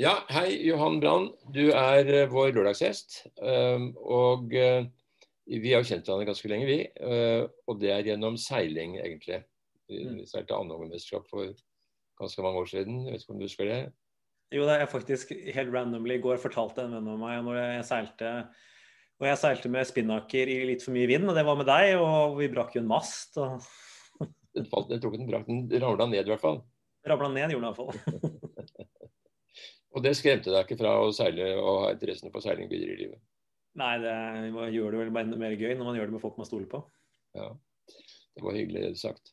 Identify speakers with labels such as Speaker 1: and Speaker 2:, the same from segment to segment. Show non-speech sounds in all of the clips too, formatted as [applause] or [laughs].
Speaker 1: Ja, hei Johan Brann. Du er uh, vår lørdagsgjest. Uh, og uh, vi har jo kjent hverandre ganske lenge, vi. og det er gjennom seiling, egentlig. Vi mm. seilte Andongen-mesterskap for ganske mange år siden. Jeg vet ikke om du husker det?
Speaker 2: Jo, det er faktisk helt randomly i går fortalte en venn av meg når jeg seilte og jeg seilte med spinnaker i litt for mye vind, og det var med deg, og vi brakk jo en mast. Og...
Speaker 1: den falt, jeg tror ikke den brakk, den ramla ned i hvert fall.
Speaker 2: Ramla ned, gjorde den i hvert fall. [laughs]
Speaker 1: og det skremte deg ikke fra å seile og ha interessene på seiling videre i livet?
Speaker 2: Nei, det gjør det vel mer gøy når man gjør det med folk man stoler på.
Speaker 1: Ja, det var hyggelig sagt.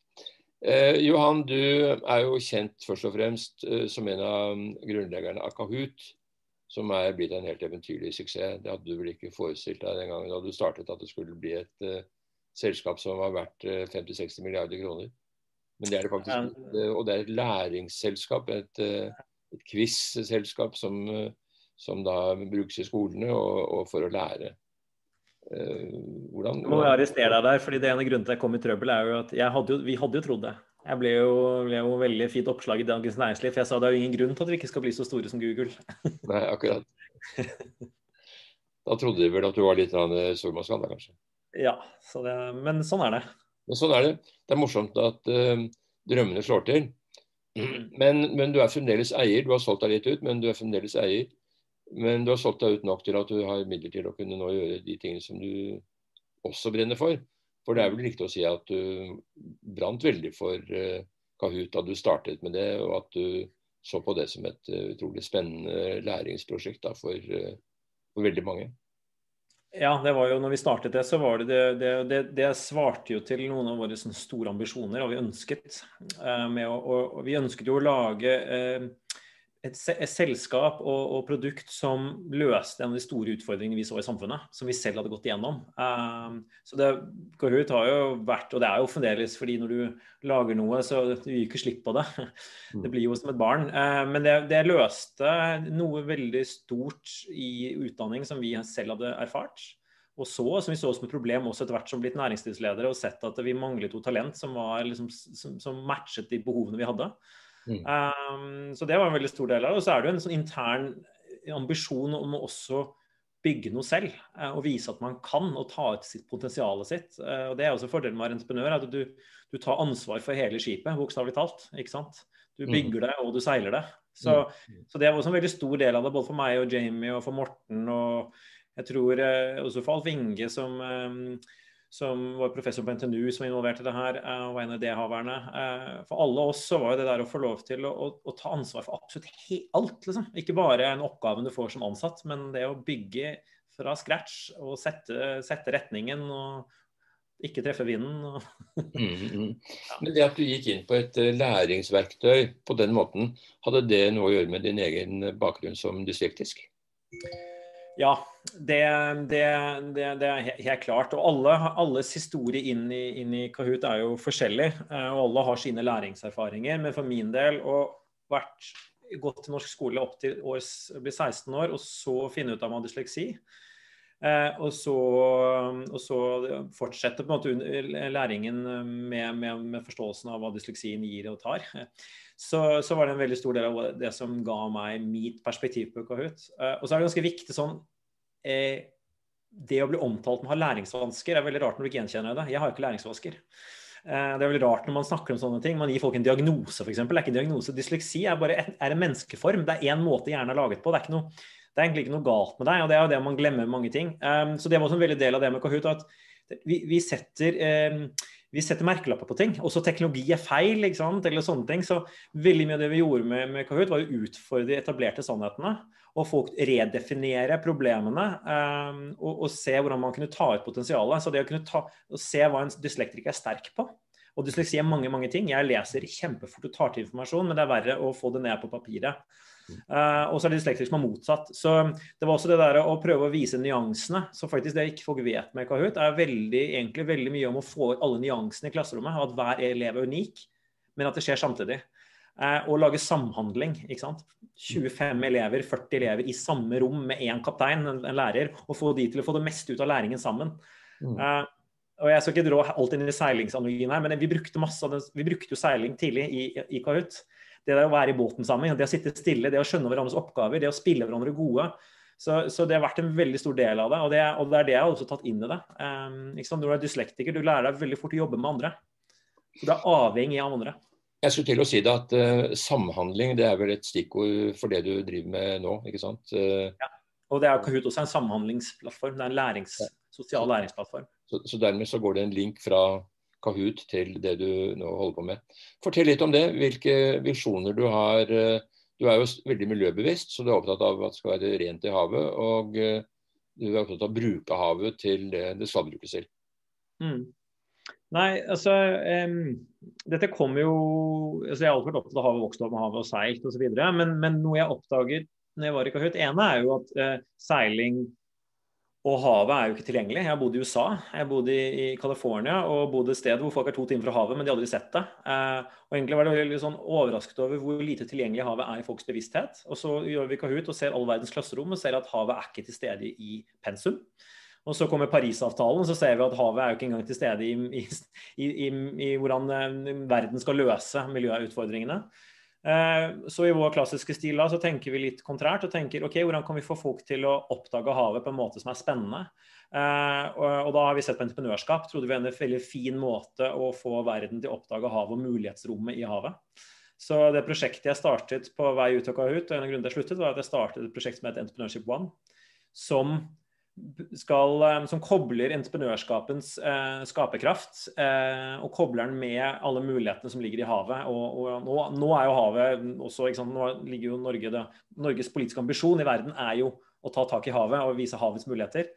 Speaker 1: Eh, Johan, du er jo kjent først og fremst eh, som en av grunnleggerne av Kahoot, som er blitt en helt eventyrlig suksess. Det hadde du vel ikke forestilt deg den gangen da du startet at det skulle bli et eh, selskap som var verdt uh, 50-60 milliarder kroner. Men det er det faktisk. Og det er et læringsselskap, et, et quiz-selskap som, som, da brukes i skolene og, og for å lære.
Speaker 2: Hvordan, Nå må jeg arrestere deg der, fordi det ene grunnen til at jeg kom i trøbbel, er jo at hadde jo, vi hadde jo trodd det. Jeg ble jo, ble jo veldig fint oppslag i Dagens Næringsliv, for jeg sa det er jo ingen grunn til at vi ikke skal bli så store som Google. [laughs]
Speaker 1: Nei, akkurat. Da trodde de vel at du var litt stormannsgal, da kanskje?
Speaker 2: Ja, så det, men sånn er det.
Speaker 1: Men sånn er det. Det er morsomt at uh, drømmene slår til. [clears throat] Men, men, du er fremdeles eier. Du har solgt deg litt ut, men du er fremdeles eier. Men du har solgt deg ut nok til at du har midler til å kunne nå gjøre de tingene som du også brenner for. For det er vel riktig å si at du brant veldig for uh, Kahoot da du startet med det, og at du så på det som et uh, utrolig spennende læringsprosjekt da, for, uh, for, veldig mange.
Speaker 2: Ja, det var jo når vi startet det, så var det det, det, det, svarte jo til noen av våre store ambisjoner og vi ønsket. Å, og, vi ønsket jo å lage et, et selskap og, og, produkt som løste en av de store utfordringene vi så i samfunnet, som vi selv hadde gått igjennom. Um, så det Kahoot har jo vært, og det er jo fremdeles fordi når du lager noe, så du gir ikke slipp på det. Mm. Det blir jo som et barn. Uh, men det, det, løste noe veldig stort i utdanning som vi selv hadde erfart. Og så, som vi så som et problem også etter hvert som blitt næringslivsledere, og sett at vi manglet jo talent som, var, liksom, som, som matchet de behovene vi hadde. Mm. Um, så det var en veldig stor del av det. Og så er det jo en sånn intern ambisjon om å også bygge noe selv uh, og vise at man kan og ta ut sitt potensialet sitt. Uh, og Det er også fordelen med å være entreprenør, at du, du tar ansvar for hele skipet, bokstavelig talt. ikke sant? Du mm. bygger det, og du seiler det. Så, mm. så det var også en veldig stor del av det, både for meg og Jamie og for Morten. Og jeg tror uh, også for Alf Inge, som um, som var professor på NTNU som var involvert i det her, eh, og en av idéhaverne. Eh, for alle oss så var jo det der å få lov til å, å, å ta ansvar for absolutt alt, liksom. Ikke bare en oppgave du får som ansatt, men det å bygge fra scratch og sette, sette retningen og ikke treffe vinden. [laughs]
Speaker 1: mm, mm. Men det at du gikk inn på et eh, læringsverktøy på den måten, hadde det noe å gjøre med din egen bakgrunn som dyslektisk?
Speaker 2: Ja, det, det, det, det, er helt klart. Og alle, alles historie inn i, inn i, Kahoot er jo forskjellig. Eh, og alle har sine læringserfaringer. Men for min del å vært gått til norsk skole opp til års, bli 16 år, og så finne ut av man har dysleksi. Eh, og, så, og, så, fortsette på en måte læringen med, med, med forståelsen av hva dysleksien gir og tar så, så, var det en veldig stor del av det som ga meg mitt perspektiv på Kahoot. Uh, og så er det ganske viktig sånn eh, Det å bli omtalt med å ha læringsvansker er veldig rart når du ikke gjenkjenner det. Jeg har ikke læringsvansker. Uh, det er veldig rart når man snakker om sånne ting. Man gir folk en diagnose, f.eks. Det er ikke en diagnose. Dysleksi er bare et, er en menneskeform. Det er én måte hjernen er laget på. Det er, ikke noe, det er, egentlig ikke noe galt med deg, og det er jo det man glemmer mange ting. Um, så det var også en veldig del av det med Kahoot. at vi, vi setter um, setter merkelapper på ting. Også teknologi er feil, ikke sant? eller sånne ting. Så veldig mye av det vi gjorde med, med Kahoot, var å utfordre de etablerte sannhetene. Og folk redefinere problemene um, og, og, se hvordan man kunne ta ut potensialet. Så det å kunne ta, å se hva en dyslektriker er sterk på. Og dysleksi er mange mange ting. Jeg leser kjempefort og tar til informasjon, men det er verre å få det ned på papiret. Uh, og så er det dyslektikere som er motsatt. Så det var også det der å prøve å vise nyansene. Så faktisk det ikke folk vet med Kahoot, er veldig, egentlig veldig mye om å få ut alle nyansene i klasserommet. Og at hver elev er unik, men at det skjer samtidig. Uh, og lage samhandling. ikke sant? 25 elever, 40 elever i samme rom med én kaptein, en, en, lærer, og få de til å få det meste ut av læringen sammen. Uh, og Jeg skal ikke dra alt inn i seilingsanalogien her, men vi brukte, masse, vi brukte jo seiling tidlig i, i Kahoot. Det å være i båten sammen, det å sitte stille, det å skjønne hverandres oppgaver, det å spille hverandre gode. Så, så, det har vært en veldig stor del av det, og det, og det er det jeg har også tatt inn i det. Um, Når du er dyslektiker, du lærer deg veldig fort å jobbe med andre. Så du er avhengig av andre.
Speaker 1: Jeg skulle til å si det at uh, Samhandling det er vel et stikkord for det du driver med nå, ikke sant? Uh,
Speaker 2: ja. Og det er Kahoot også en samhandlingsplattform. Det er en lærings, sosial læringsplattform.
Speaker 1: Så, så, dermed så går det en link fra Kahoot til det du nå holder på med. Fortell litt om det. Hvilke visjoner du har. Uh, du er jo veldig miljøbevisst, så du er opptatt av at det skal være rent i havet. Og eh, du er opptatt av å bruke havet til det det skal brukes til.
Speaker 2: Mm. Nei, altså um, Dette kommer jo altså Jeg har alltid vært opptatt av havet, vokst opp med havet og seilt osv. Men, men noe jeg oppdaget når jeg var i Kahoot, ene er jo at uh, seiling og havet er jo ikke tilgjengelig. Jeg har bodd i USA, jeg bodde i, California og bodde et sted hvor folk er to timer fra havet, men de hadde aldri sett det. Eh, og egentlig var det veldig sånn overrasket over hvor lite tilgjengelig havet er i folks bevissthet. Og så gjør vi Kahoot og ser all verdens klasserom og ser at havet er ikke til stede i pensum. Og så kommer Parisavtalen, så ser vi at havet er jo ikke engang til stede i, i, i, i hvordan eh, verden skal løse miljøutfordringene. Eh, så i vår klassiske stil da, så tenker vi litt kontrært og tenker ok, hvordan kan vi få folk til å oppdage havet på en måte som er spennende. Uh, og, og, da har vi sett på entreprenørskap. Trodde vi var en veldig fin måte å få verden til å oppdage havet og mulighetsrommet i havet. Så det prosjektet jeg startet på vei ut av Kahoot, og en av grunnene til jeg sluttet, var at jeg startet et prosjekt som heter Entrepreneurship One. Som skal, eh, som kobler entreprenørskapens eh, skaperkraft eh, og kobler den med alle mulighetene som ligger i havet. Og, og nå, nå, er jo havet også, sant, nå ligger jo Norge det, Norges politiske ambisjon i verden er jo å ta tak i havet og vise havets muligheter.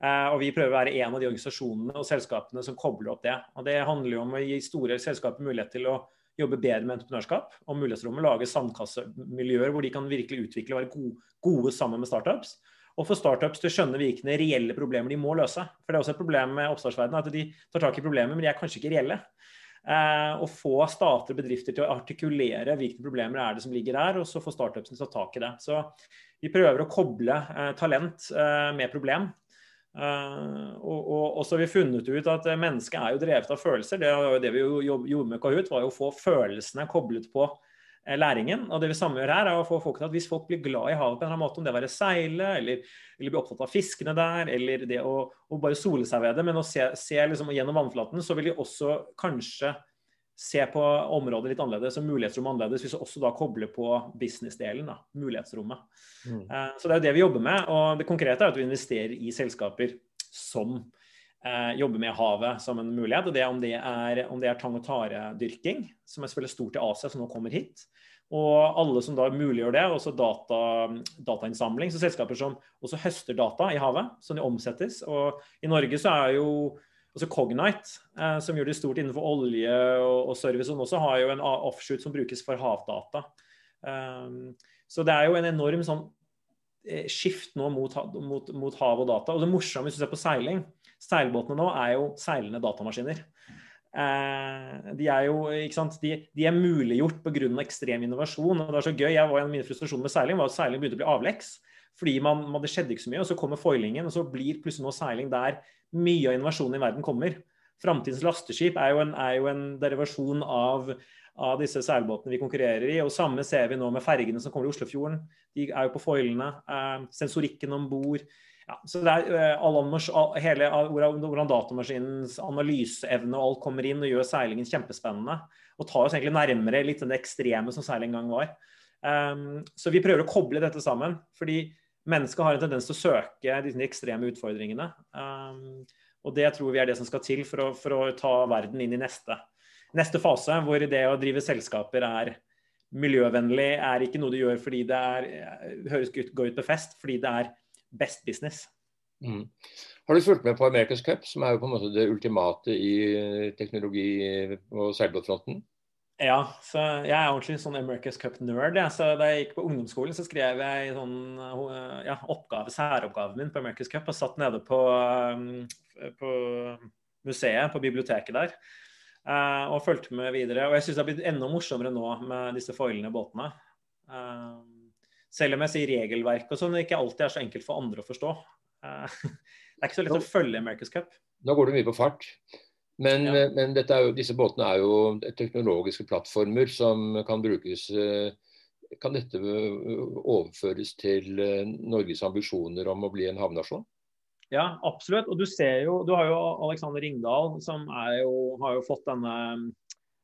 Speaker 2: Eh, og Vi prøver å være en av de organisasjonene og selskapene som kobler opp det. Og Det handler jo om å gi store selskaper mulighet til å jobbe bedre med entreprenørskap og mulighetsrommet. Lage sandkassemiljøer hvor de kan virkelig utvikle og være gode, gode sammen med startups og få startups til å skjønne hvilke reelle problemer de må løse. For det er også et problem med oppstartsverdenen at de tar tak i problemer, men de er kanskje ikke reelle. Eh, få stater og bedrifter til å artikulere hvilke problemer er det som ligger der, og så få startupsene til å ta tak i det. Så vi prøver å koble eh, talent eh, med problem. Uh, og, og, og, så har vi funnet ut at mennesket er jo drevet av følelser. Det, det vi gjorde med Kahoot, var jo å få følelsene koblet på Eh, læringen. Og det vi samme gjør her, er å få folk til at hvis folk blir glad i havet på en eller annen måte, om det være seile, eller, eller bli opptatt av fiskene der, eller det å, å bare sole seg ved det, men å se, se liksom gjennom vannflaten, så vil de også kanskje se på området litt annerledes og mulighetsrommet annerledes, hvis vi også da kobler på business-delen, da, mulighetsrommet. Mm. Uh, så det er jo det vi jobber med. Og det konkrete er at vi investerer i selskaper som eh, jobber med havet som en mulighet. og det Om det er, om det er tang- og taredyrking, som er selvfølgelig stort i Asia, som nå kommer hit. Og alle som da muliggjør det, også data, datainnsamling. Så selskaper som også høster data i havet, som de omsettes. Og i Norge så er jo også Cognite, eh, som gjør det stort innenfor olje og, og service, som også har jo en offshoot som brukes for havdata. Um, så det er jo en enorm sånn eh, skift nå mot, mot, mot hav og data. Og det morsomme hvis du ser på seiling, Seilbåtene nå er jo seilende datamaskiner. Eh, de er jo ikke sant, de, de er muliggjort pga. ekstrem innovasjon. og det er så gøy, jeg var En av mine frustrasjoner med seiling var at seiling begynte å bli avleks. Fordi man, man, det skjedde ikke så mye, og så kommer foilingen, og så blir plutselig nå seiling der mye av innovasjonen i verden kommer. Framtidens lasteskip er jo en, er jo en derivasjon av, av, disse seilbåtene vi konkurrerer i. og Samme ser vi nå med fergene som kommer i Oslofjorden. De er jo på foilene. Eh, sensorikken om bord. Ja, så det er uh, hele, Hvordan datamaskinens analyseevne og alt kommer inn og gjør seilingen kjempespennende. Og tar oss egentlig nærmere litt det ekstreme som seiling en gang var. Um, så vi prøver å koble dette sammen. fordi mennesket har en tendens til å søke de ekstreme utfordringene. Um, og det tror vi er det som skal til for å, for å ta verden inn i neste, neste fase, hvor det å drive selskaper er miljøvennlig, er ikke noe du gjør fordi det er, eh, høres ut, går ut på fest, fordi det er best business.
Speaker 1: Mm. Har du fulgt med på America's Cup, som er jo på en måte det ultimate i eh, teknologi- og seilbåtfronten?
Speaker 2: Ja, så jeg er ordentlig sånn America's Cup-nerd. Ja. Så Da jeg gikk på ungdomsskolen, så skrev jeg sånn, eh, ja, oppgave, særoppgaven min på America's Cup og satt nede på, eh, på museet, på biblioteket der. og fulgte med videre. Og jeg syns det har blitt enda morsommere nå med disse foilende båtene. Selv om jeg sier regelverk og sånn, det ikke alltid er så enkelt for andre å forstå. Eh, [laughs] det er ikke så lett å følge America's Cup.
Speaker 1: Nå går du mye på fart. Men, ja. men jo, disse båtene er jo teknologiske plattformer som kan brukes Kan dette overføres til Norges ambisjoner om å bli en havnasjon?
Speaker 2: Ja, absolutt. Og du ser jo, du har jo Alexander Ringdal, som jo, har jo fått denne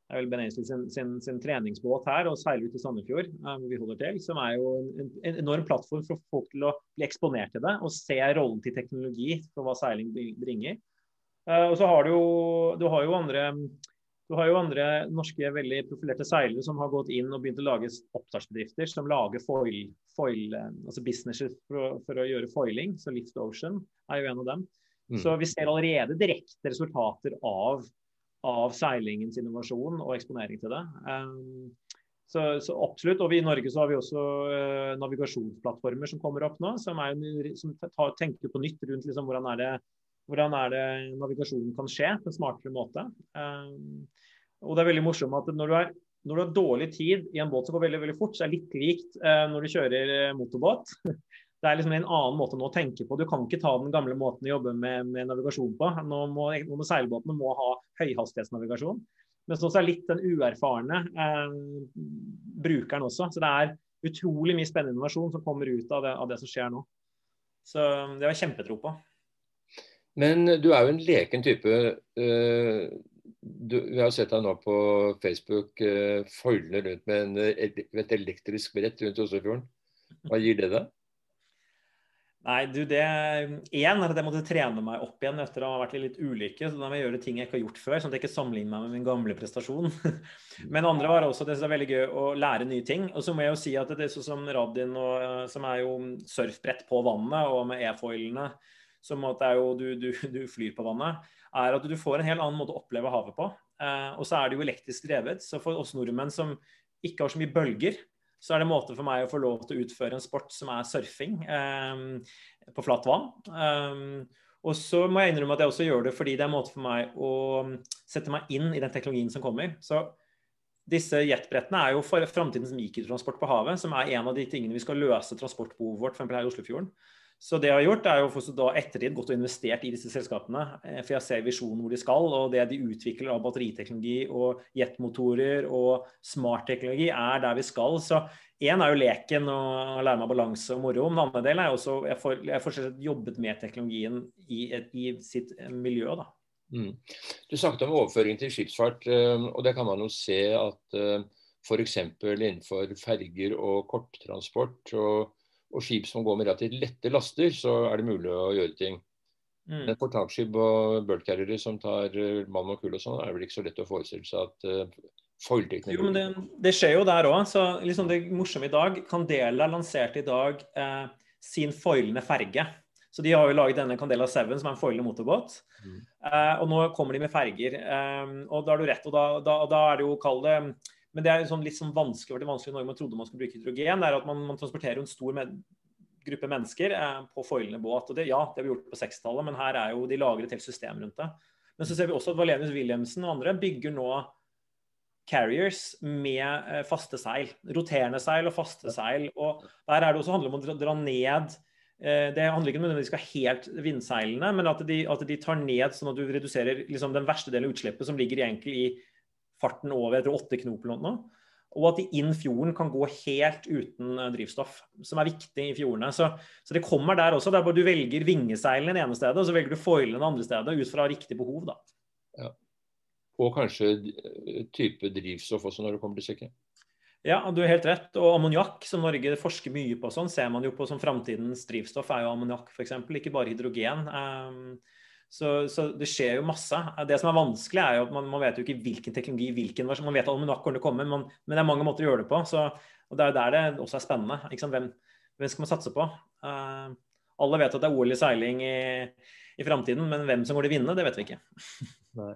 Speaker 2: er vel Ben sin, sin, sin, treningsbåt her og seiler ut i Sandefjord, hvor vi holder til, som er jo en, en, enorm plattform for folk til å bli eksponert til det og se rollen til teknologi for hva seiling bringer. Uh, og så har du jo, du har jo andre du har jo andre norske veldig profilerte seilere som har gått inn og begynt å lage oppstartsbedrifter som lager foil, foil eh, altså businesser for, for, å gjøre foiling. Så Lift Ocean er jo en av dem. Mm. Så vi ser allerede direkte resultater av av seilingens innovasjon og eksponering til det. Um, så, så, absolutt. Og vi i Norge så har vi også uh, navigasjonsplattformer som kommer opp nå, som, er, som tar, tenker på nytt rundt liksom, hvordan, er det, hvordan er det navigasjonen kan skje på en smartere måte. Um, og det er veldig morsomt at når du, er, når du, har dårlig tid i en båt som går veldig veldig fort, så er det litt likt uh, når du kjører motorbåt. [laughs] det er liksom en annen måte nå å tenke på. Du kan ikke ta den gamle måten å jobbe med, med navigasjon på. Nå må, seilbåtene må ha høyhastighetsnavigasjon. Men så er litt den uerfarne eh, brukeren også. Så det er utrolig mye spennende innovasjon som kommer ut av det, av det som skjer nå. Så det har jeg kjempetro på.
Speaker 1: Men du er jo en leken type. Uh, du, vi har sett deg nå på Facebook uh, foilende rundt med en, et elektrisk brett rundt Oslofjorden. Hva gir det deg?
Speaker 2: Nei, du, det Én er at jeg måtte trene meg opp igjen etter å ha vært i litt ulykke. Så da må jeg gjøre ting jeg ikke har gjort før, sånn at jeg ikke sammenligner meg med min gamle prestasjon. [laughs] Men andre var også det som er veldig gøy å lære nye ting. Og så må jeg jo si at det er sånn som Radin, og, som er jo surfbrett på vannet, og med e-foilene, som at det jo du, du, [laughs] du, flyr på vannet, er at du får en helt annen måte å oppleve havet på. Eh, og så er det jo elektrisk drevet. Så for oss nordmenn som ikke har så mye bølger, så er det en måte for meg å få lov til å utføre en sport som er surfing eh, på flatt vann. Eh, og så må jeg innrømme at jeg også gjør det fordi det er en måte for meg å sette meg inn i den teknologien som kommer. Så disse jetbrettene er jo for framtidens mikrotransport på havet, som er en av de tingene vi skal løse transportbehovet vårt, f.eks. her i Oslofjorden. Så det jeg har gjort, er jo da ettertid gått og investert i disse selskapene. Eh, for jeg ser visjonen hvor de skal, og det de utvikler av batteriteknologi og jetmotorer og smartteknologi, er der vi skal. Så én er jo leken og lære meg balanse og moro. Den andre delen er jo også jeg får, jeg får jobbet med teknologien i, i sitt miljø. da. Mm.
Speaker 1: Du snakket om overføring til skipsfart, eh, og det kan man jo se at eh, f.eks. innenfor ferger og korttransport og og skip som går med relativt lette laster, så er det mulig å gjøre ting. Mm. Men for og bulkcarriere som tar uh, mann og kull og sånn, er vel ikke så lett å forestille seg at uh,
Speaker 2: Jo, men det, det, skjer jo der òg. Så liksom det morsomme i dag Candela lanserte i dag eh, sin foilende ferge. Så De har jo laget denne Candela 7, som er en foilende motorbåt. Mm. Eh, og Nå kommer de med ferger. Eh, og Da har du rett. og Da, da, da er det jo, kall det men det er sånn litt sånn vanskelig, det vanskelig når man trodde man skulle bruke hydrogen. det er at Man, man transporterer en stor med, gruppe mennesker eh, på foilende båt. og det, Ja, det vi gjort på 60-tallet, men her er jo de lagret helt system rundt det. Men så ser vi også at Valenius Wilhelmsen og andre bygger nå carriers med eh, faste seil. Roterende seil og faste seil. og Der er det også handler om å dra ned eh, det handler ikke om at de skal helt vindseilende, men at de, at de, tar ned sånn at du reduserer liksom, den verste delen av utslippet, som ligger egentlig i farten over jeg tror, åtte knop eller noe. Og at de inn fjorden kan gå helt uten eh, drivstoff, som er viktig i fjordene. Så, så det kommer der også. Det er bare Du velger vingeseilen det ene stedet, og så velger du foilen det andre stedet ut fra riktig behov. da. Ja.
Speaker 1: Og kanskje eh, type drivstoff også når det kommer til stykket?
Speaker 2: Ja, du har helt rett. Og ammoniakk, som Norge forsker mye på, sånn, ser man jo på som framtidens drivstoff, er jo ammoniakk f.eks. Ikke bare hydrogen. Um, så, så, det skjer jo masse. Det som er vanskelig, er jo at man, man vet jo ikke hvilken teknologi, hvilken versjon. Man vet almanakk kommer til å men, det er mange måter å gjøre det på. Så, og Det er der det også er spennende. Hvem, hvem, skal man satse på? Uh, alle vet at det er OL i seiling i, i framtiden, men hvem som går til å vinne, det vet vi ikke. [laughs] Nei.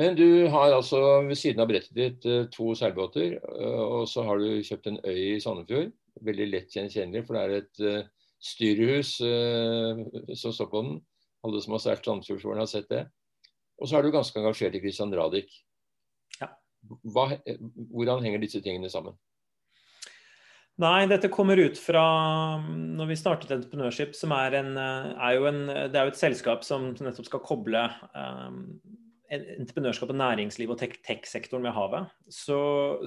Speaker 1: Men du har altså ved siden av brettet ditt eh, to seilbåter, eh, og så har du kjøpt en øy i Sandefjord. Veldig lett gjenkjennelig, for det er et styrehus som står på den. Alle som har seilt Sandefjordfjorden, har sett det. Og så er du ganske engasjert i Christian Radich. Ja. Hva, hvordan henger disse tingene sammen?
Speaker 2: Nei, dette kommer ut fra når vi startet Entreprenørskip, som er, en, er, jo en, det er jo et selskap som nettopp skal koble um, entreprenørskap og næringsliv og tech-sektoren med havet, så,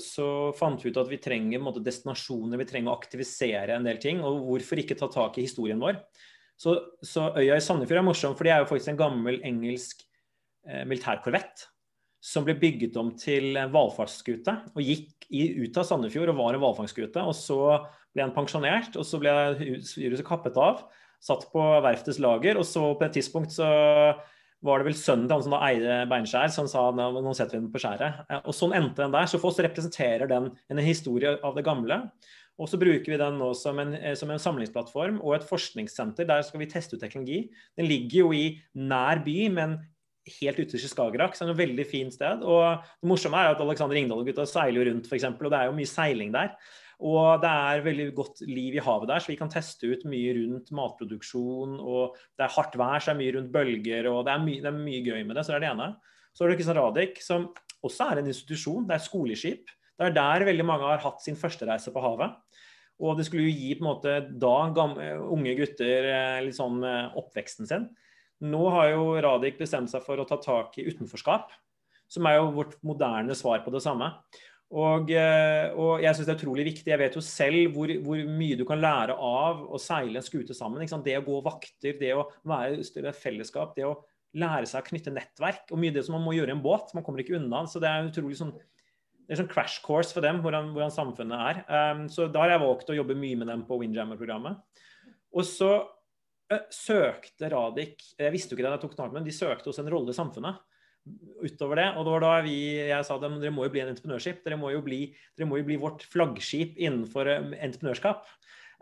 Speaker 2: så, fant vi ut at vi trenger måte, destinasjoner, vi trenger å aktivisere en del ting. Og hvorfor ikke ta tak i historien vår? Så, så øya i Sandefjord er morsom, for det er jo faktisk en gammel engelsk eh, militærkorvett som ble bygget om til hvalfangstskute. Og gikk i, ut av Sandefjord og var en hvalfangstskute. Og så ble han pensjonert, og så ble huset kappet av. Satt på verftets lager, og så på et tidspunkt så var det vel sønnen til han som da eide Beinskjær, som sa nå setter vi den på skjæret. Eh, og Sånn endte den der. Så for oss representerer den en historie av det gamle. Og så bruker vi den nå som en, eh, som en, samlingsplattform og et forskningssenter. Der skal vi teste ut teknologi. Den ligger jo i nær by, men helt ytterst i Skagerrak. Så det er et veldig fint sted. Og det morsomme er at Alexander Ingdal og gutta seiler jo rundt, f.eks. Og det er jo mye seiling der. Og det er veldig godt liv i havet der, så vi kan teste ut mye rundt matproduksjon. Og det er hardt vær, så det er mye rundt bølger, og det er, my det er mye gøy med det. Så det er det ene. Så har du Kristian Radich, som også er en institusjon. Det er skoleskip. Det er der veldig mange har hatt sin første reise på havet. Og det skulle jo gi på en måte da gamle, unge gutter eh, litt sånn eh, oppveksten sin. Nå har jo Radich bestemt seg for å ta tak i utenforskap, som er jo vårt moderne svar på det samme. Og, eh, og jeg syns det er utrolig viktig. Jeg vet jo selv hvor, hvor, mye du kan lære av å seile en skute sammen. Det å gå vakter, det å være i fellesskap, det å lære seg å knytte nettverk. Og mye av det som man må gjøre i en båt. Man kommer ikke unna. Så det er utrolig sånn er sånn crash course for dem, hvordan, hvordan samfunnet er. Um, så da har jeg valgt å jobbe mye med dem på Windjammer-programmet. Og så uh, søkte Radik Jeg visste jo ikke det da jeg tok kontakt med dem, de søkte hos en rolle i samfunnet utover det. Og det var da vi, jeg sa dem dere må jo bli en entreprenørskip. Dere må jo bli, må jo bli vårt flaggskip innenfor um, entreprenørskap.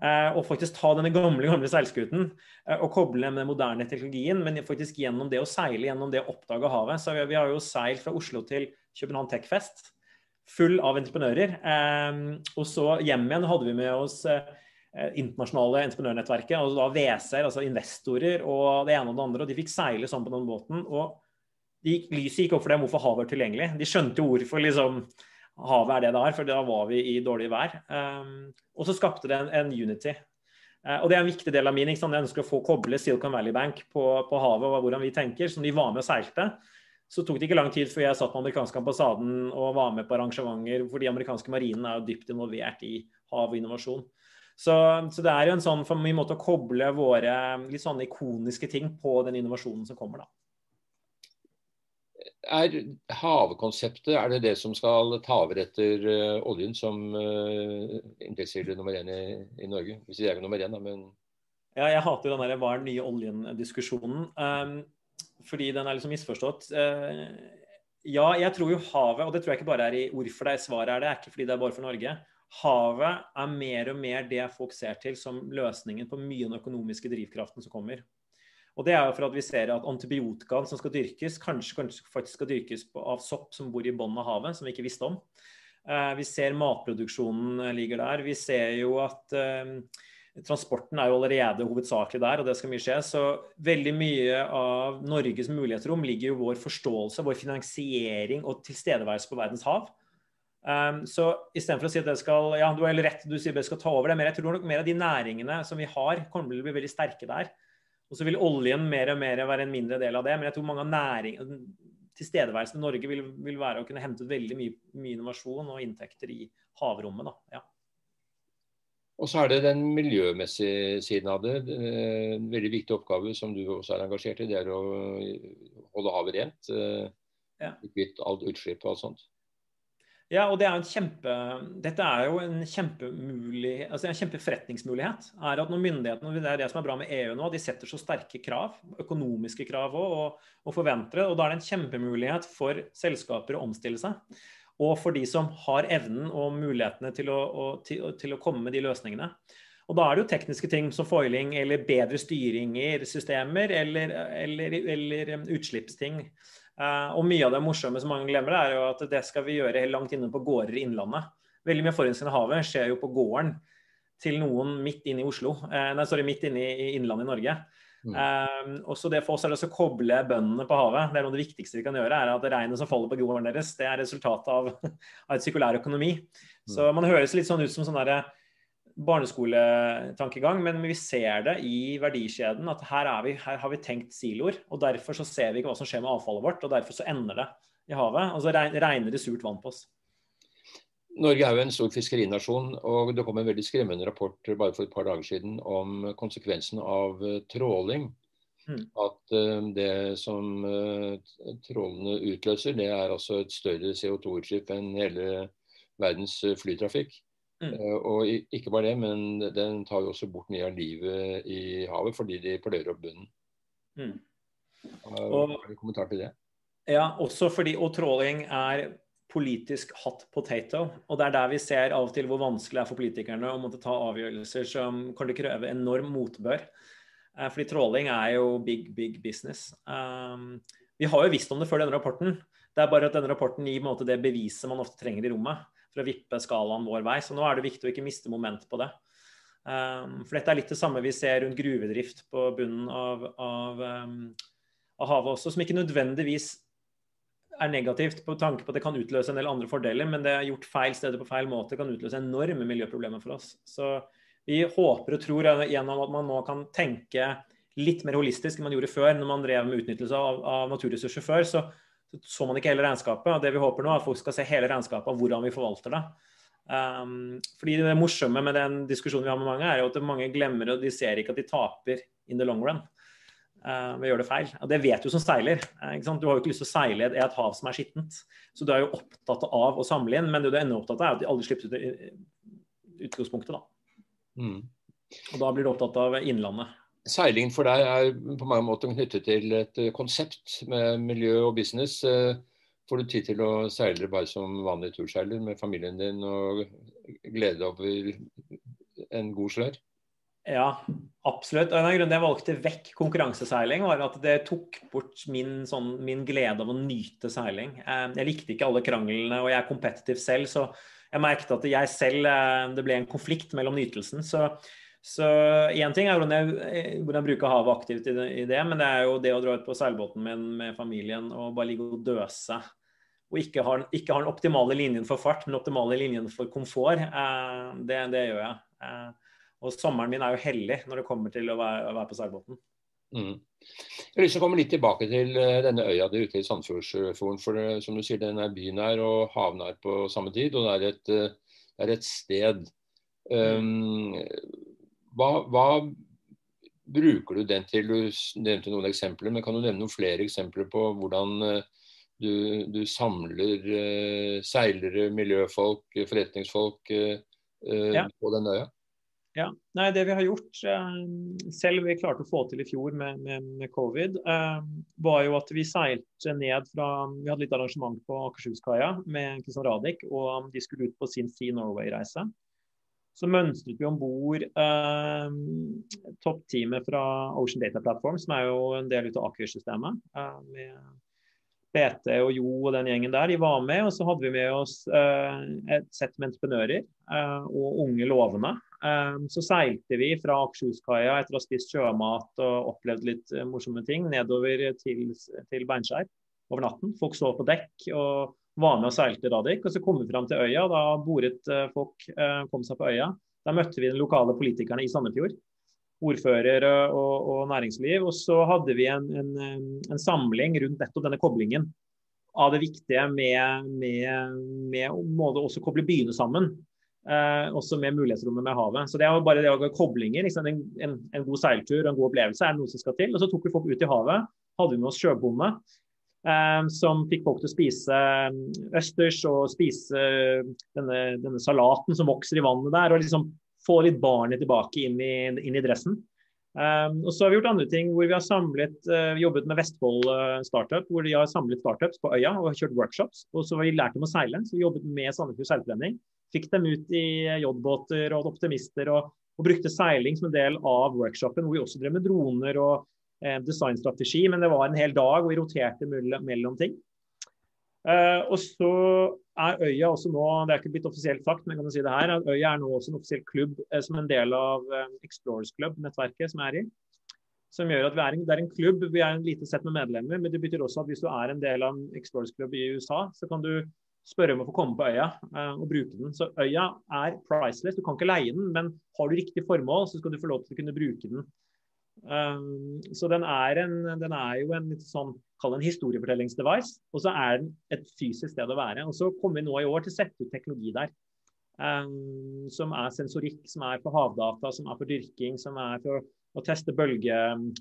Speaker 2: Uh, og faktisk ta denne gamle gamle seilskuten uh, og koble med den moderne teknologien. Men faktisk gjennom det å seile, gjennom det å oppdage havet. Så vi, vi har jo seilt fra Oslo til København Techfest full av entreprenører. Um, og så hjem igjen hadde vi med oss uh, internasjonale entreprenørnettverket, altså da WC-er, altså investorer, og det ene og det andre. Og de fikk seile sammen på den båten. og de, Lyset gikk opp for dem hvorfor havet var tilgjengelig. De skjønte jo hvorfor liksom, havet er det det er, for da var vi i dårlig vær. Um, og så skapte det en, en unity. Uh, og det er en viktig del av min. Jeg ønsker å få koble Silicon Valley Bank på, på havet og hvordan vi tenker, som de var med og seilte så tok det ikke lang tid før jeg satt på amerikanske ambassaden og var med på arrangementer, for de amerikanske marinen er jo dypt involvert i hav og innovasjon. Så, så, det er jo en sånn for mye måte å koble våre litt sånne ikoniske ting på den innovasjonen som kommer, da.
Speaker 1: Er havkonseptet er det det som skal ta over etter uh, oljen som uh, inntektskilde nummer én i, i, Norge? Hvis det er nummer én, da, men
Speaker 2: Ja, jeg hater jo den der hva er den nye oljen-diskusjonen. Um, fordi den er liksom misforstått. Eh, ja, jeg tror jo havet, og det tror jeg ikke bare er i hvorfor det er svaret er det, er ikke fordi det er bare for Norge. Havet er mer og mer det folk ser til som løsningen på mye av den økonomiske drivkraften som kommer. Og Det er jo for at vi ser at antibiotikaen som skal dyrkes, kanskje, kanskje faktisk skal dyrkes av sopp som bor i bunnen av havet, som vi ikke visste om. Eh, vi ser matproduksjonen ligger der. Vi ser jo at eh, Transporten er jo allerede hovedsakelig der, og det skal mye skje. Så veldig mye av Norges mulighetsrom ligger jo vår forståelse, vår finansiering og tilstedeværelse på verdens hav. Um, så istedenfor å si at det skal ja, du har helt rett, du sier det skal ta over det, men jeg tror nok mer av de næringene som vi har, kommer til å bli veldig sterke der. Og så vil oljen mer og mer være en mindre del av det. Men jeg tror mange av næring, tilstedeværelsen i Norge vil, vil, være å kunne hente ut veldig mye, mye innovasjon og inntekter i havrommet. Da. Ja.
Speaker 1: Og så er det den miljømessige siden av det. En veldig viktig oppgave som du også er engasjert i, det er å holde havet rent. Eh, ja. Kvitt alt utslipp og alt sånt.
Speaker 2: Ja, og det er en kjempe, dette er jo en kjempemulig, altså en kjempeforretningsmulighet. er at når myndighetene, Det er det som er bra med EU nå, de setter så sterke krav, økonomiske krav òg, og, og forventer det. Og da er det en kjempemulighet for selskaper å omstille seg og for de som har evnen og mulighetene til å, å, til, til å, komme med de løsningene. Og Da er det jo tekniske ting som foiling eller bedre styringer, systemer eller, eller, eller utslippsting. Uh, og mye av det morsomme som mange glemmer, er jo at det skal vi gjøre helt langt inne på gårder i Innlandet. Veldig mye av forurensningen i havet skjer jo på gården til noen midt inne i Oslo. Uh, nei, sorry, midt inne i, i Innlandet i Norge. Mm. Um, også det for oss er det å koble bøndene på havet. Det er noe av det viktigste vi kan gjøre. er at Regnet som faller på gården deres, det er resultatet av, [laughs] av et sirkulær økonomi. Mm. Så man høres litt sånn ut som sånn barneskoletankegang, men vi ser det i verdikjeden at her, vi, her, har vi tenkt siloer. og Derfor så ser vi ikke hva som skjer med avfallet vårt, og derfor så ender det i havet. Og så regner det surt vann på oss.
Speaker 1: Norge er jo en stor fiskerinasjon, og det kom en veldig skremmende rapport bare for et par dager siden om konsekvensen av eh, tråling. Mm. At uh, det som uh, trålene utløser, det er altså et større CO2-utslipp enn hele verdens flytrafikk. Mm. Og ikke bare det, men den tar jo også bort mye av livet i havet fordi de pløyer opp bunnen. Mm. Har du kommentar til det?
Speaker 2: Ja, også fordi, og tråling er politisk hot potato. Og det er der vi ser av og til hvor vanskelig det er for politikerne å måtte ta avgjørelser som kan kreve enorm motbør. Eh, fordi tråling er jo big, big business. Um, vi har jo visst om det før denne rapporten. Det er bare at denne rapporten gir måte, det beviset man ofte trenger i rommet for å vippe skalaen vår vei. Så nå er det viktig å ikke miste moment på det. Um, for dette er litt det samme vi ser rundt gruvedrift på bunnen av, av, um, av havet også, som ikke nødvendigvis er negativt på tanke på at det kan utløse en del andre fordeler, men det er gjort feil steder på feil måte kan utløse enorme miljøproblemer for oss. Så vi håper og tror gjennom at man nå kan tenke litt mer holistisk enn man gjorde før. Når man drev med utnyttelse av, av naturressurser før, så, så man ikke hele regnskapet. og Det vi håper nå, er at folk skal se hele regnskapet av hvordan vi forvalter det. Um, fordi Det morsomme med den diskusjonen vi har med mange, er jo at mange glemmer og de ser ikke at de taper in the long run ved å gjøre det feil. Og Det vet du som seiler. Uh, du har jo ikke lyst til å seile i et hav som er skittent. Så du er jo opptatt av å samle inn, men det du ender opptatt av, er at de aldri slipper ut utgangspunktet. da. Mm. Og da blir du opptatt av innlandet.
Speaker 1: Seiling for deg er på mange måter knyttet til et eh, konsept med miljø og business. Får du tid til å seile bare som vanlig turseiler med familien din og glede over en god slør?
Speaker 2: Ja, absolutt. Og en av grunnene jeg valgte vekk konkurranseseiling, var at det tok bort min, sånn, min, glede av å nyte seiling. Eh, jeg likte ikke alle kranglene, og jeg er kompetitiv selv, så jeg merket at jeg selv eh, Det ble en konflikt mellom nytelsen. Så, så én ting er hvordan jeg, eh, hvordan jeg, bruker havet aktivt i det, i det, men det er jo det å dra ut på seilbåten min med familien og bare ligge og døse. Og ikke ha, ikke ha den optimale linjen for fart, men den optimale linjen for komfort. Det, det gjør jeg. Og sommeren min er jo hellig når det kommer til å være, å være på seilbåten.
Speaker 1: Mm. Jeg har lyst til å komme litt tilbake til uh, denne øya di ute i Sandfjordsfjorden. For det, som du sier, den er bynær og havnær på samme tid, og det er et, uh, det er et sted. Um, hva, hva, bruker du den til? Du nevnte noen eksempler, men kan du nevne noen flere eksempler på hvordan uh, du, du, samler seilere, miljøfolk, forretningsfolk ja. på den øya?
Speaker 2: Ja, nei, Det vi har gjort, eh, selv vi klarte å få til i fjor med, med, med covid, eh, var jo at vi seilte ned fra Vi hadde litt arrangement på Akershus-kaia med Kristian Radich, og de skulle ut på sin Sea Norway-reise. Så mønstret vi om bord eh, toppteamet fra Ocean Data Platform, som er jo en del av Aker-systemet. Eh, BT og Jo og den gjengen der. De var med, og så hadde vi med oss eh, et sett med entreprenører eh, og unge lovende Ehm, så seilte vi fra Akershuskaia etter å ha spist sjømat og opplevd litt eh, morsomme ting, nedover til, til Beinskjær over natten. Folk så på dekk og var med og seilte Radik. Og så kom vi fram til øya. Da boret eh, folk eh, kom seg på øya. Da møtte vi de lokale politikerne i Sandefjord. Ordfører og, og næringsliv. Og så hadde vi en, en, en, samling rundt nettopp denne koblingen av det viktige med, med, med å også koble byene sammen. Eh, også med mulighetsrommet med havet. Så det er jo bare det å ha koblinger. Liksom, en, en, en, god seiltur og en god opplevelse er noe som skal til. Og så tok vi folk ut i havet. Hadde vi med oss sjøbonde. Eh, som fikk folk til å spise eh, østers og spise eh, denne, denne, salaten som vokser i vannet der. Og liksom få litt barnet tilbake inn i, inn i dressen. Um, og så har vi gjort andre ting hvor vi har samlet, uh, jobbet med Vestfold uh, Startup, hvor de har samlet startups på øya og kjørt workshops. Og så har vi lært dem å seile, så vi jobbet med Sandefjord Seilforening. Fikk dem ut i joddbåter og optimister, og, og, brukte seiling som en del av workshopen, hvor vi også drev med droner og uh, designstrategi. Men det var en hel dag, og vi roterte mellom ting. Uh, og så er Øya også nå, det er ikke blitt offisielt sagt, men kan du si det her, at Øya er nå også en offisiell klubb uh, som en del av uh, Explorers Club-nettverket som er i. Som gjør at er en, Det er en klubb, vi er en lite sett med medlemmer, men det betyr også at hvis du er en del av en Explorers Club i USA, så kan du spørre om å få komme på øya og bruke den. Så øya er priceless, du kan ikke leie den, men har du riktig formål, så skal du få lov til å kunne bruke den. Så den er, en, den er, jo en litt sånn, kall en historiefortellingsdevice, og så er den et fysisk sted å være. Og så kommer vi nå i år til å sette ut teknologi der. Um, som er sensorikk, som er for havdata, som er for dyrking, som er for å teste bølge,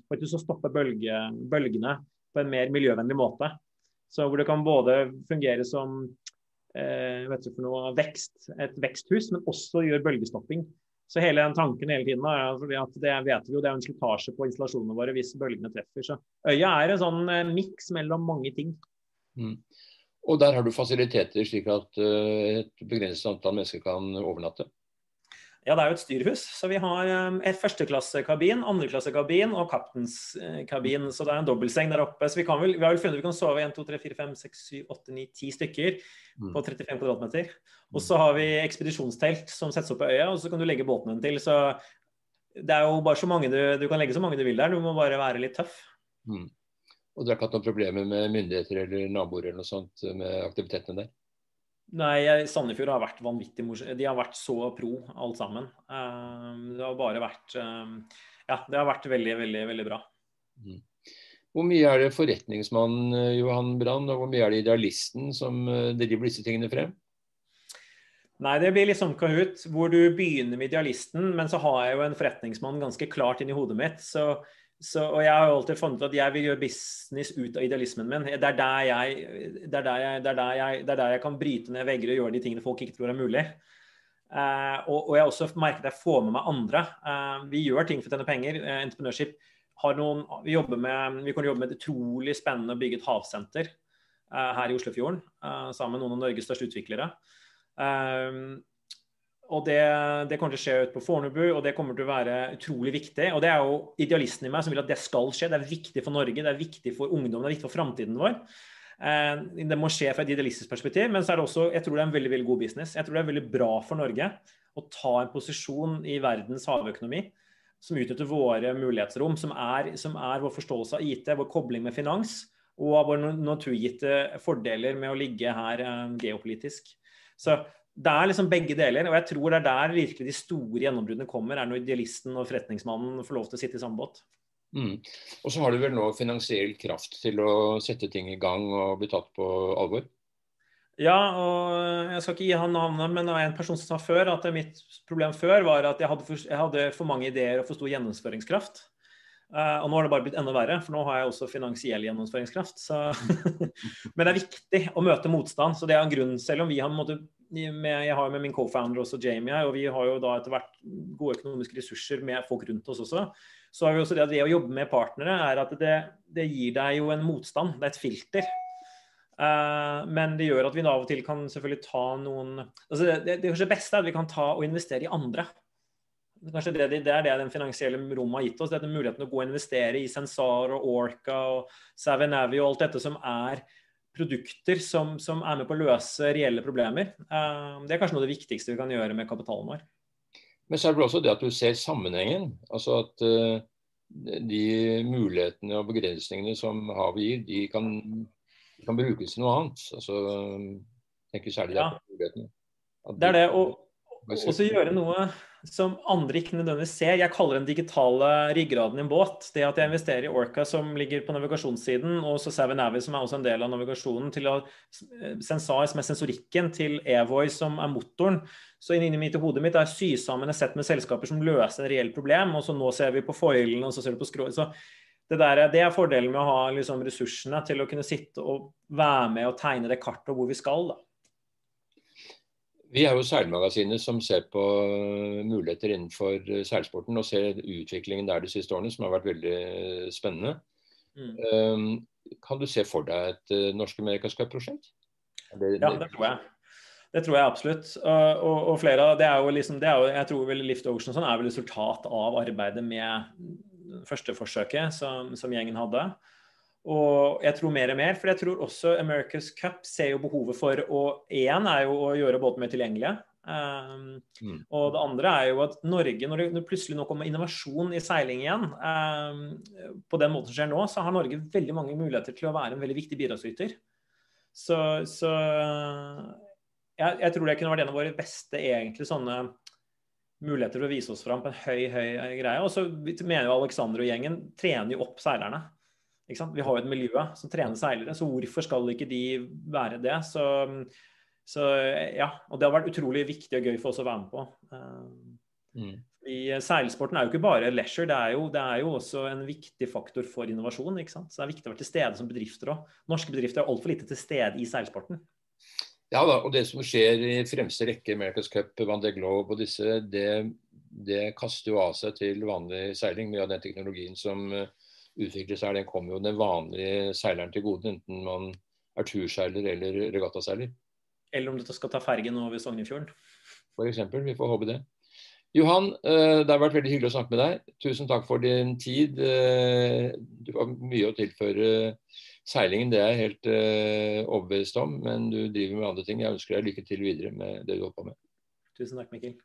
Speaker 2: faktisk å stoppe bølge, bølgene på en mer miljøvennlig måte. Så hvor det kan både fungere som eh, noe, vekst, et veksthus, men også gjøre bølgestopping. Så hele den tanken hele tiden er at det vet vi jo, det er en slitasje på installasjonene våre hvis bølgene treffer. Så øya er en sånn eh, miks mellom mange ting.
Speaker 1: Mm. Og der har du fasiliteter slik at uh, et begrenset antall mennesker kan overnatte?
Speaker 2: Ja, det er jo et styrhus. Så vi har um, et førsteklassekabin, andreklassekabin og kapteinskabin. Så det er en dobbeltseng der oppe. Så vi, kan vel, vi har vel funnet vi kan sove 1, 2, 3, 4, 5, 6, 7, 8, 9, 10 stykker mm. på 35 kvadratmeter. Og så har vi ekspedisjonstelt som settes opp på øya, og så kan du legge båtene til. Så det er jo bare så mange du, du kan legge så mange du vil der. Du må bare være litt tøff.
Speaker 1: Mm. Og dere har ikke hatt noen problemer med myndigheter eller naboer eller noe sånt med aktivitetene der?
Speaker 2: Nei, Sandefjord har vært vanvittig morsomme. De har vært så pro, alt sammen. Ehm, det har bare vært ehm, Ja, det har vært veldig, veldig, veldig bra.
Speaker 1: Mm. Hvor mye er det forretningsmannen eh, Johan Brann, og hvor mye er det idealisten som eh, driver disse tingene frem?
Speaker 2: Nei, det blir sånn Kahoot, hvor du begynner med idealisten, men så har jeg jo en forretningsmann ganske klart inn i hodet mitt. så så, og jeg har jo alltid funnet at jeg vil gjøre business ut av idealismen min. Det er der jeg, kan bryte ned vegger og gjøre de tingene folk ikke tror er mulig. Uh, og, og, jeg også merket at jeg får med meg andre. Uh, vi gjør ting for å tjene penger. Uh, entreprenørskip har noen, vi, med, vi kan jobbe med et utrolig spennende og bygge et havsenter her i Oslofjorden sammen med noen av Norges største utviklere. Uh, og det, det, kommer til å skje ute på Fornebu, og det kommer til å være utrolig viktig. Og det er jo idealisten i meg som vil at det skal skje. Det er viktig for Norge, det er viktig for ungdommen, det er viktig for framtiden vår. Eh, det må skje fra et idealistisk perspektiv, men så er det også, jeg tror det er en veldig veldig god business. Jeg tror det er veldig bra for Norge å ta en posisjon i verdens havøkonomi som utnytter våre mulighetsrom, som er, som er vår forståelse av IT, vår kobling med finans og våre naturgitte fordeler med å ligge her eh, geopolitisk. Så det er liksom begge deler, og jeg tror det er der virkelig de store gjennombruddene kommer. er Når idealisten og forretningsmannen får lov til å sitte i samme båt.
Speaker 1: Mm. Og så har du vel nå finansiell kraft til å sette ting i gang og bli tatt på alvor?
Speaker 2: Ja, og jeg skal ikke gi han navnet, men det var en person som sa før at mitt problem før var at jeg hadde for, jeg hadde for mange ideer og for stor gjennomføringskraft. Uh, og nå har det bare blitt enda verre, for nå har jeg også finansiell gjennomføringskraft. [laughs] Men det er viktig å møte motstand. Så det er en grunn, selv om vi har måte, med, Jeg har med min co-founder også Jamie og vi har jo da etter hvert gode økonomiske ressurser med folk rundt oss også. Så har vi også det at det å jobbe med partnere er at det, det gir deg jo en motstand. Det er et filter. Uh, men det gjør at vi av og til kan selvfølgelig ta noen altså det, det, det beste er at vi kan ta og investere i andre. Kanskje det, det, er det den finansielle rommet har gitt oss. Dette muligheten å gå og investere i Sensar og Orca og Savinavi og alt dette som er produkter som, som, er med på å løse reelle problemer. Uh, det er kanskje noe av det viktigste vi kan gjøre med kapitalen vår.
Speaker 1: Men så er det også det at du ser sammenhengen. Altså at uh, de mulighetene og begrensningene som havet gir, de kan, kan, brukes til noe annet. Altså, tenker særlig ja.
Speaker 2: på mulighetene. Det er det. Og, også gjøre noe som andre ikke nødvendigvis ser. Jeg kaller den digitale ryggraden i en båt. Det at jeg investerer i Orca, som ligger på navigasjonssiden, og så Savvy Navi, som er også en del av navigasjonen, til å Sensar, som er sensorikken, til Evoy, som er motoren. Så inni mitt hodet mitt er sy sammen et sett med selskaper som løser et reelt problem, og så nå ser vi på foilene, og så ser vi på skrå... Så det, der, det, er fordelen med å ha liksom, ressursene til å kunne sitte og være med og tegne det kartet hvor vi skal. da.
Speaker 1: Vi er jo seilmagasinet som ser på eh, muligheter innenfor eh, seilsporten og ser utviklingen der de siste årene, som har vært veldig eh, spennende. Mm. Um, kan du se for deg et Norsk-Amerikas Cup-prosjekt?
Speaker 2: Ja, det tror jeg. Det tror jeg absolutt. Og, og, flere av det er jo liksom, det er jo, Jeg tror vel Lift Ocean sånn er vel resultat av arbeidet med første forsøket som, som gjengen hadde. Og jeg tror mer og mer, for jeg tror også America's Cup ser jo behovet for å Én er jo å gjøre båtene mer tilgjengelige. Um, mm. Og det andre er jo at Norge, når det plutselig nå kommer innovasjon i seiling igjen, um, på den måten som skjer nå, så har Norge veldig mange muligheter til å være en veldig viktig bidragsyter. Så, så jeg, jeg, tror det kunne vært en av våre beste egentlig sånne muligheter for å vise oss fram på en høy, høy greie. Og så mener jo Alexander og gjengen trener jo opp seilerne. Vi har jo et miljø som trener seilere, så hvorfor skal ikke de være det? Så, så ja, og det har vært utrolig viktig og gøy for oss å være med på. Mm. I Seilsporten er jo ikke bare leisure, det er jo, det er jo også en viktig faktor for innovasjon. ikke sant? Så det er viktig å være til stede som bedrifter òg. Norske bedrifter er altfor lite til stede i seilsporten.
Speaker 1: Ja da, og det som skjer i fremste rekke, America's Cup, Van de Globe og disse, det, det, kaster jo av seg til vanlig seiling. Mye av den teknologien som uh, utvikles her, den kommer jo den vanlige seileren til gode. Enten man er turseiler eller regattaseiler.
Speaker 2: Eller om du skal ta fergen over Sognefjorden.
Speaker 1: Eksempel, vi får håpe det. Johan, uh, det har vært veldig hyggelig å snakke med deg. Tusen takk for din tid. Uh, du har mye å tilføre Seilingen det er jeg helt uh, overbevist om, men du driver med andre ting. Jeg ønsker deg lykke til videre med det du holder på med.
Speaker 2: Tusen takk, Mikkel.